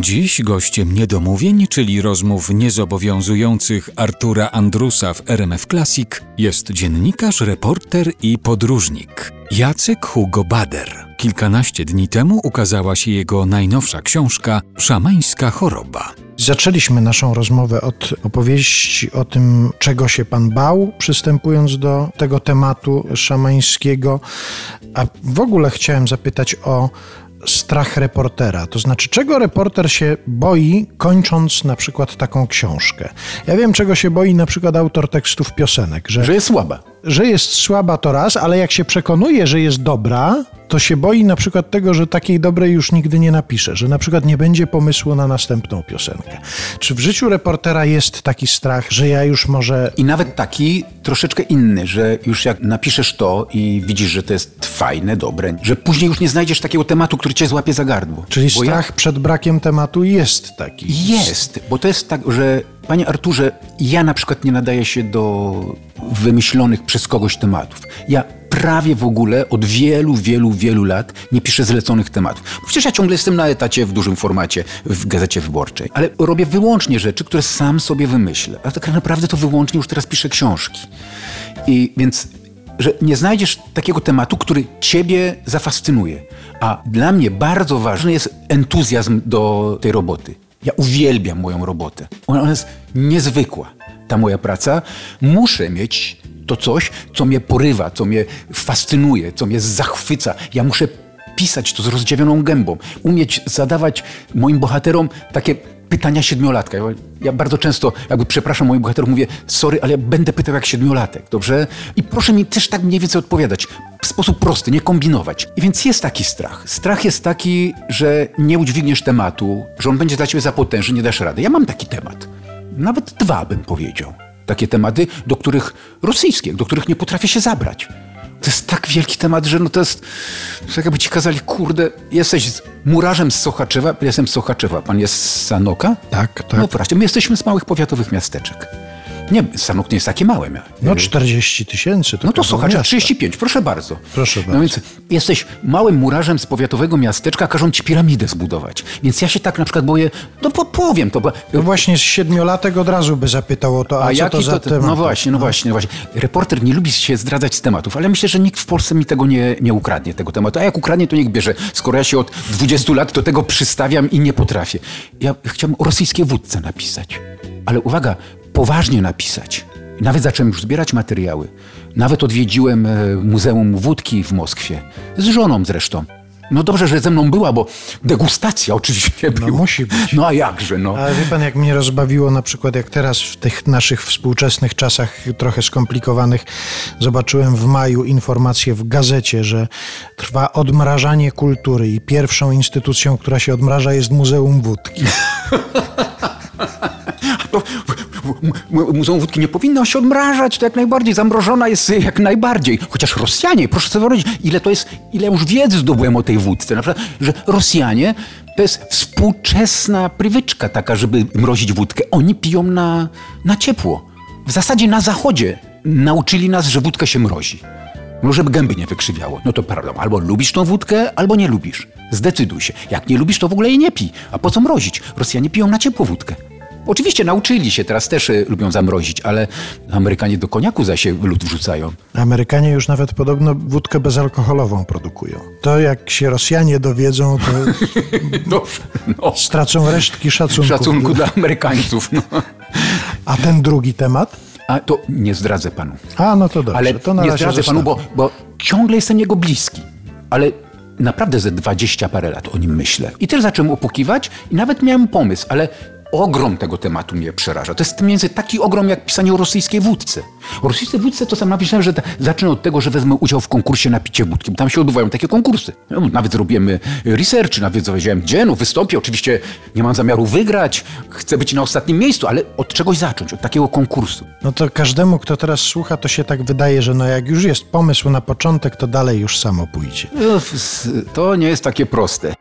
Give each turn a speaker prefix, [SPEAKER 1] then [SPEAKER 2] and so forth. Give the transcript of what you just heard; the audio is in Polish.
[SPEAKER 1] Dziś gościem niedomówień, czyli rozmów niezobowiązujących Artura Andrusa w RMF Classic jest dziennikarz, reporter i podróżnik Jacek Hugo Bader. Kilkanaście dni temu ukazała się jego najnowsza książka Szamańska choroba.
[SPEAKER 2] Zaczęliśmy naszą rozmowę od opowieści o tym, czego się pan bał, przystępując do tego tematu szamańskiego. A w ogóle chciałem zapytać o strach reportera. To znaczy, czego reporter się boi, kończąc na przykład taką książkę? Ja wiem, czego się boi na przykład autor tekstów piosenek.
[SPEAKER 3] Że, że jest słaba.
[SPEAKER 2] Że jest słaba to raz, ale jak się przekonuje, że jest dobra, to się boi na przykład tego, że takiej dobrej już nigdy nie napisze, że na przykład nie będzie pomysłu na następną piosenkę. Czy w życiu reportera jest taki strach, że ja już może.
[SPEAKER 3] I nawet taki troszeczkę inny, że już jak napiszesz to i widzisz, że to jest fajne, dobre, że później już nie znajdziesz takiego tematu, który cię złapie za gardło.
[SPEAKER 2] Czyli bo strach przed brakiem tematu jest taki.
[SPEAKER 3] Jest, bo to jest tak, że Panie Arturze, ja na przykład nie nadaję się do wymyślonych przez kogoś tematów. Ja prawie w ogóle od wielu, wielu, wielu lat nie piszę zleconych tematów. Przecież ja ciągle jestem na etacie w dużym formacie w Gazecie Wyborczej, ale robię wyłącznie rzeczy, które sam sobie wymyślę. A tak naprawdę to wyłącznie już teraz piszę książki. I więc że nie znajdziesz takiego tematu, który ciebie zafascynuje. A dla mnie bardzo ważny jest entuzjazm do tej roboty. Ja uwielbiam moją robotę. Ona jest niezwykła, ta moja praca. Muszę mieć to coś, co mnie porywa, co mnie fascynuje, co mnie zachwyca. Ja muszę pisać to z rozdziawioną gębą, umieć zadawać moim bohaterom takie pytania siedmiolatka. Ja, ja, bardzo często jakby przepraszam moich bohaterów, mówię sorry, ale ja będę pytał jak siedmiolatek, dobrze? I proszę mi też tak mniej więcej odpowiadać. W sposób prosty, nie kombinować. I więc jest taki strach. Strach jest taki, że nie udźwigniesz tematu, że on będzie dla ciebie za potężny, nie dasz rady. Ja mam taki temat. Nawet dwa bym powiedział takie tematy, do których rosyjskie, do których nie potrafię się zabrać. To jest tak wielki temat, że no to jest, to jakby ci kazali, kurde, jesteś murarzem z Sochaczewa, jestem z Sochaczewa, pan jest z Sanoka?
[SPEAKER 2] Tak, tak.
[SPEAKER 3] No proszę, my jesteśmy z małych powiatowych miasteczek. Nie, Sanok nie jest takie małe.
[SPEAKER 2] No 40 tysięcy.
[SPEAKER 3] No to słuchaj, 35, proszę bardzo.
[SPEAKER 2] Proszę bardzo.
[SPEAKER 3] No więc jesteś małym murarzem z powiatowego miasteczka, każą ci piramidę zbudować. Więc ja się tak na przykład boję, no powiem to. Bo...
[SPEAKER 2] No właśnie z siedmiolatek od razu by zapytał o to, a, a co to za to, temat?
[SPEAKER 3] No właśnie, no, no właśnie, no właśnie. Reporter nie lubi się zdradzać z tematów, ale myślę, że nikt w Polsce mi tego nie, nie ukradnie, tego tematu. A jak ukradnie, to niech bierze. Skoro ja się od 20 lat do tego przystawiam i nie potrafię. Ja chciałem o rosyjskiej wódce napisać. Ale uwaga, poważnie napisać. Nawet zacząłem już zbierać materiały. Nawet odwiedziłem e, Muzeum Wódki w Moskwie. Z żoną zresztą. No dobrze, że ze mną była, bo degustacja oczywiście była.
[SPEAKER 2] No musi być.
[SPEAKER 3] No a jakże, no.
[SPEAKER 2] Ale wie pan, jak mnie rozbawiło na przykład, jak teraz w tych naszych współczesnych czasach trochę skomplikowanych zobaczyłem w maju informację w gazecie, że trwa odmrażanie kultury i pierwszą instytucją, która się odmraża jest Muzeum Wódki.
[SPEAKER 3] Muzeum Wódki nie powinno się odmrażać, to jak najbardziej, zamrożona jest jak najbardziej. Chociaż Rosjanie, proszę sobie wyobrazić, ile to jest, ile już wiedzy zdobyłem o tej wódce. Na przykład, że Rosjanie to jest współczesna prywyczka taka, żeby mrozić wódkę. Oni piją na, na ciepło. W zasadzie na zachodzie nauczyli nas, że wódka się mrozi. No, żeby gęby nie wykrzywiało. No to prawda, albo lubisz tą wódkę, albo nie lubisz. Zdecyduj się. Jak nie lubisz, to w ogóle jej nie pij. A po co mrozić? Rosjanie piją na ciepło wódkę. Oczywiście nauczyli się, teraz też y, lubią zamrozić, ale Amerykanie do koniaku za się lód wrzucają.
[SPEAKER 2] Amerykanie już nawet podobno wódkę bezalkoholową produkują. To jak się Rosjanie dowiedzą, to no, no. stracą resztki szacunku.
[SPEAKER 3] Szacunku dla Amerykańców. No.
[SPEAKER 2] A ten drugi temat?
[SPEAKER 3] A to nie zdradzę panu.
[SPEAKER 2] A, no to dobrze.
[SPEAKER 3] Ale
[SPEAKER 2] to
[SPEAKER 3] nie zdradzę panu, bo, bo ciągle jestem jego bliski. Ale naprawdę ze dwadzieścia parę lat o nim myślę. I też zacząłem opukiwać i nawet miałem pomysł, ale ogrom tego tematu mnie przeraża. To jest między taki ogrom jak pisanie o rosyjskiej wódce. O rosyjskiej wódce to sam napisałem, że zacznę od tego, że wezmę udział w konkursie na picie wódki. Tam się odbywają takie konkursy. No, nawet zrobimy research, nawet powiedziałem, gdzie, no wystąpię. Oczywiście nie mam zamiaru wygrać, chcę być na ostatnim miejscu, ale od czegoś zacząć, od takiego konkursu.
[SPEAKER 2] No to każdemu, kto teraz słucha, to się tak wydaje, że no jak już jest pomysł na początek, to dalej już samo pójdzie.
[SPEAKER 3] No, to nie jest takie proste.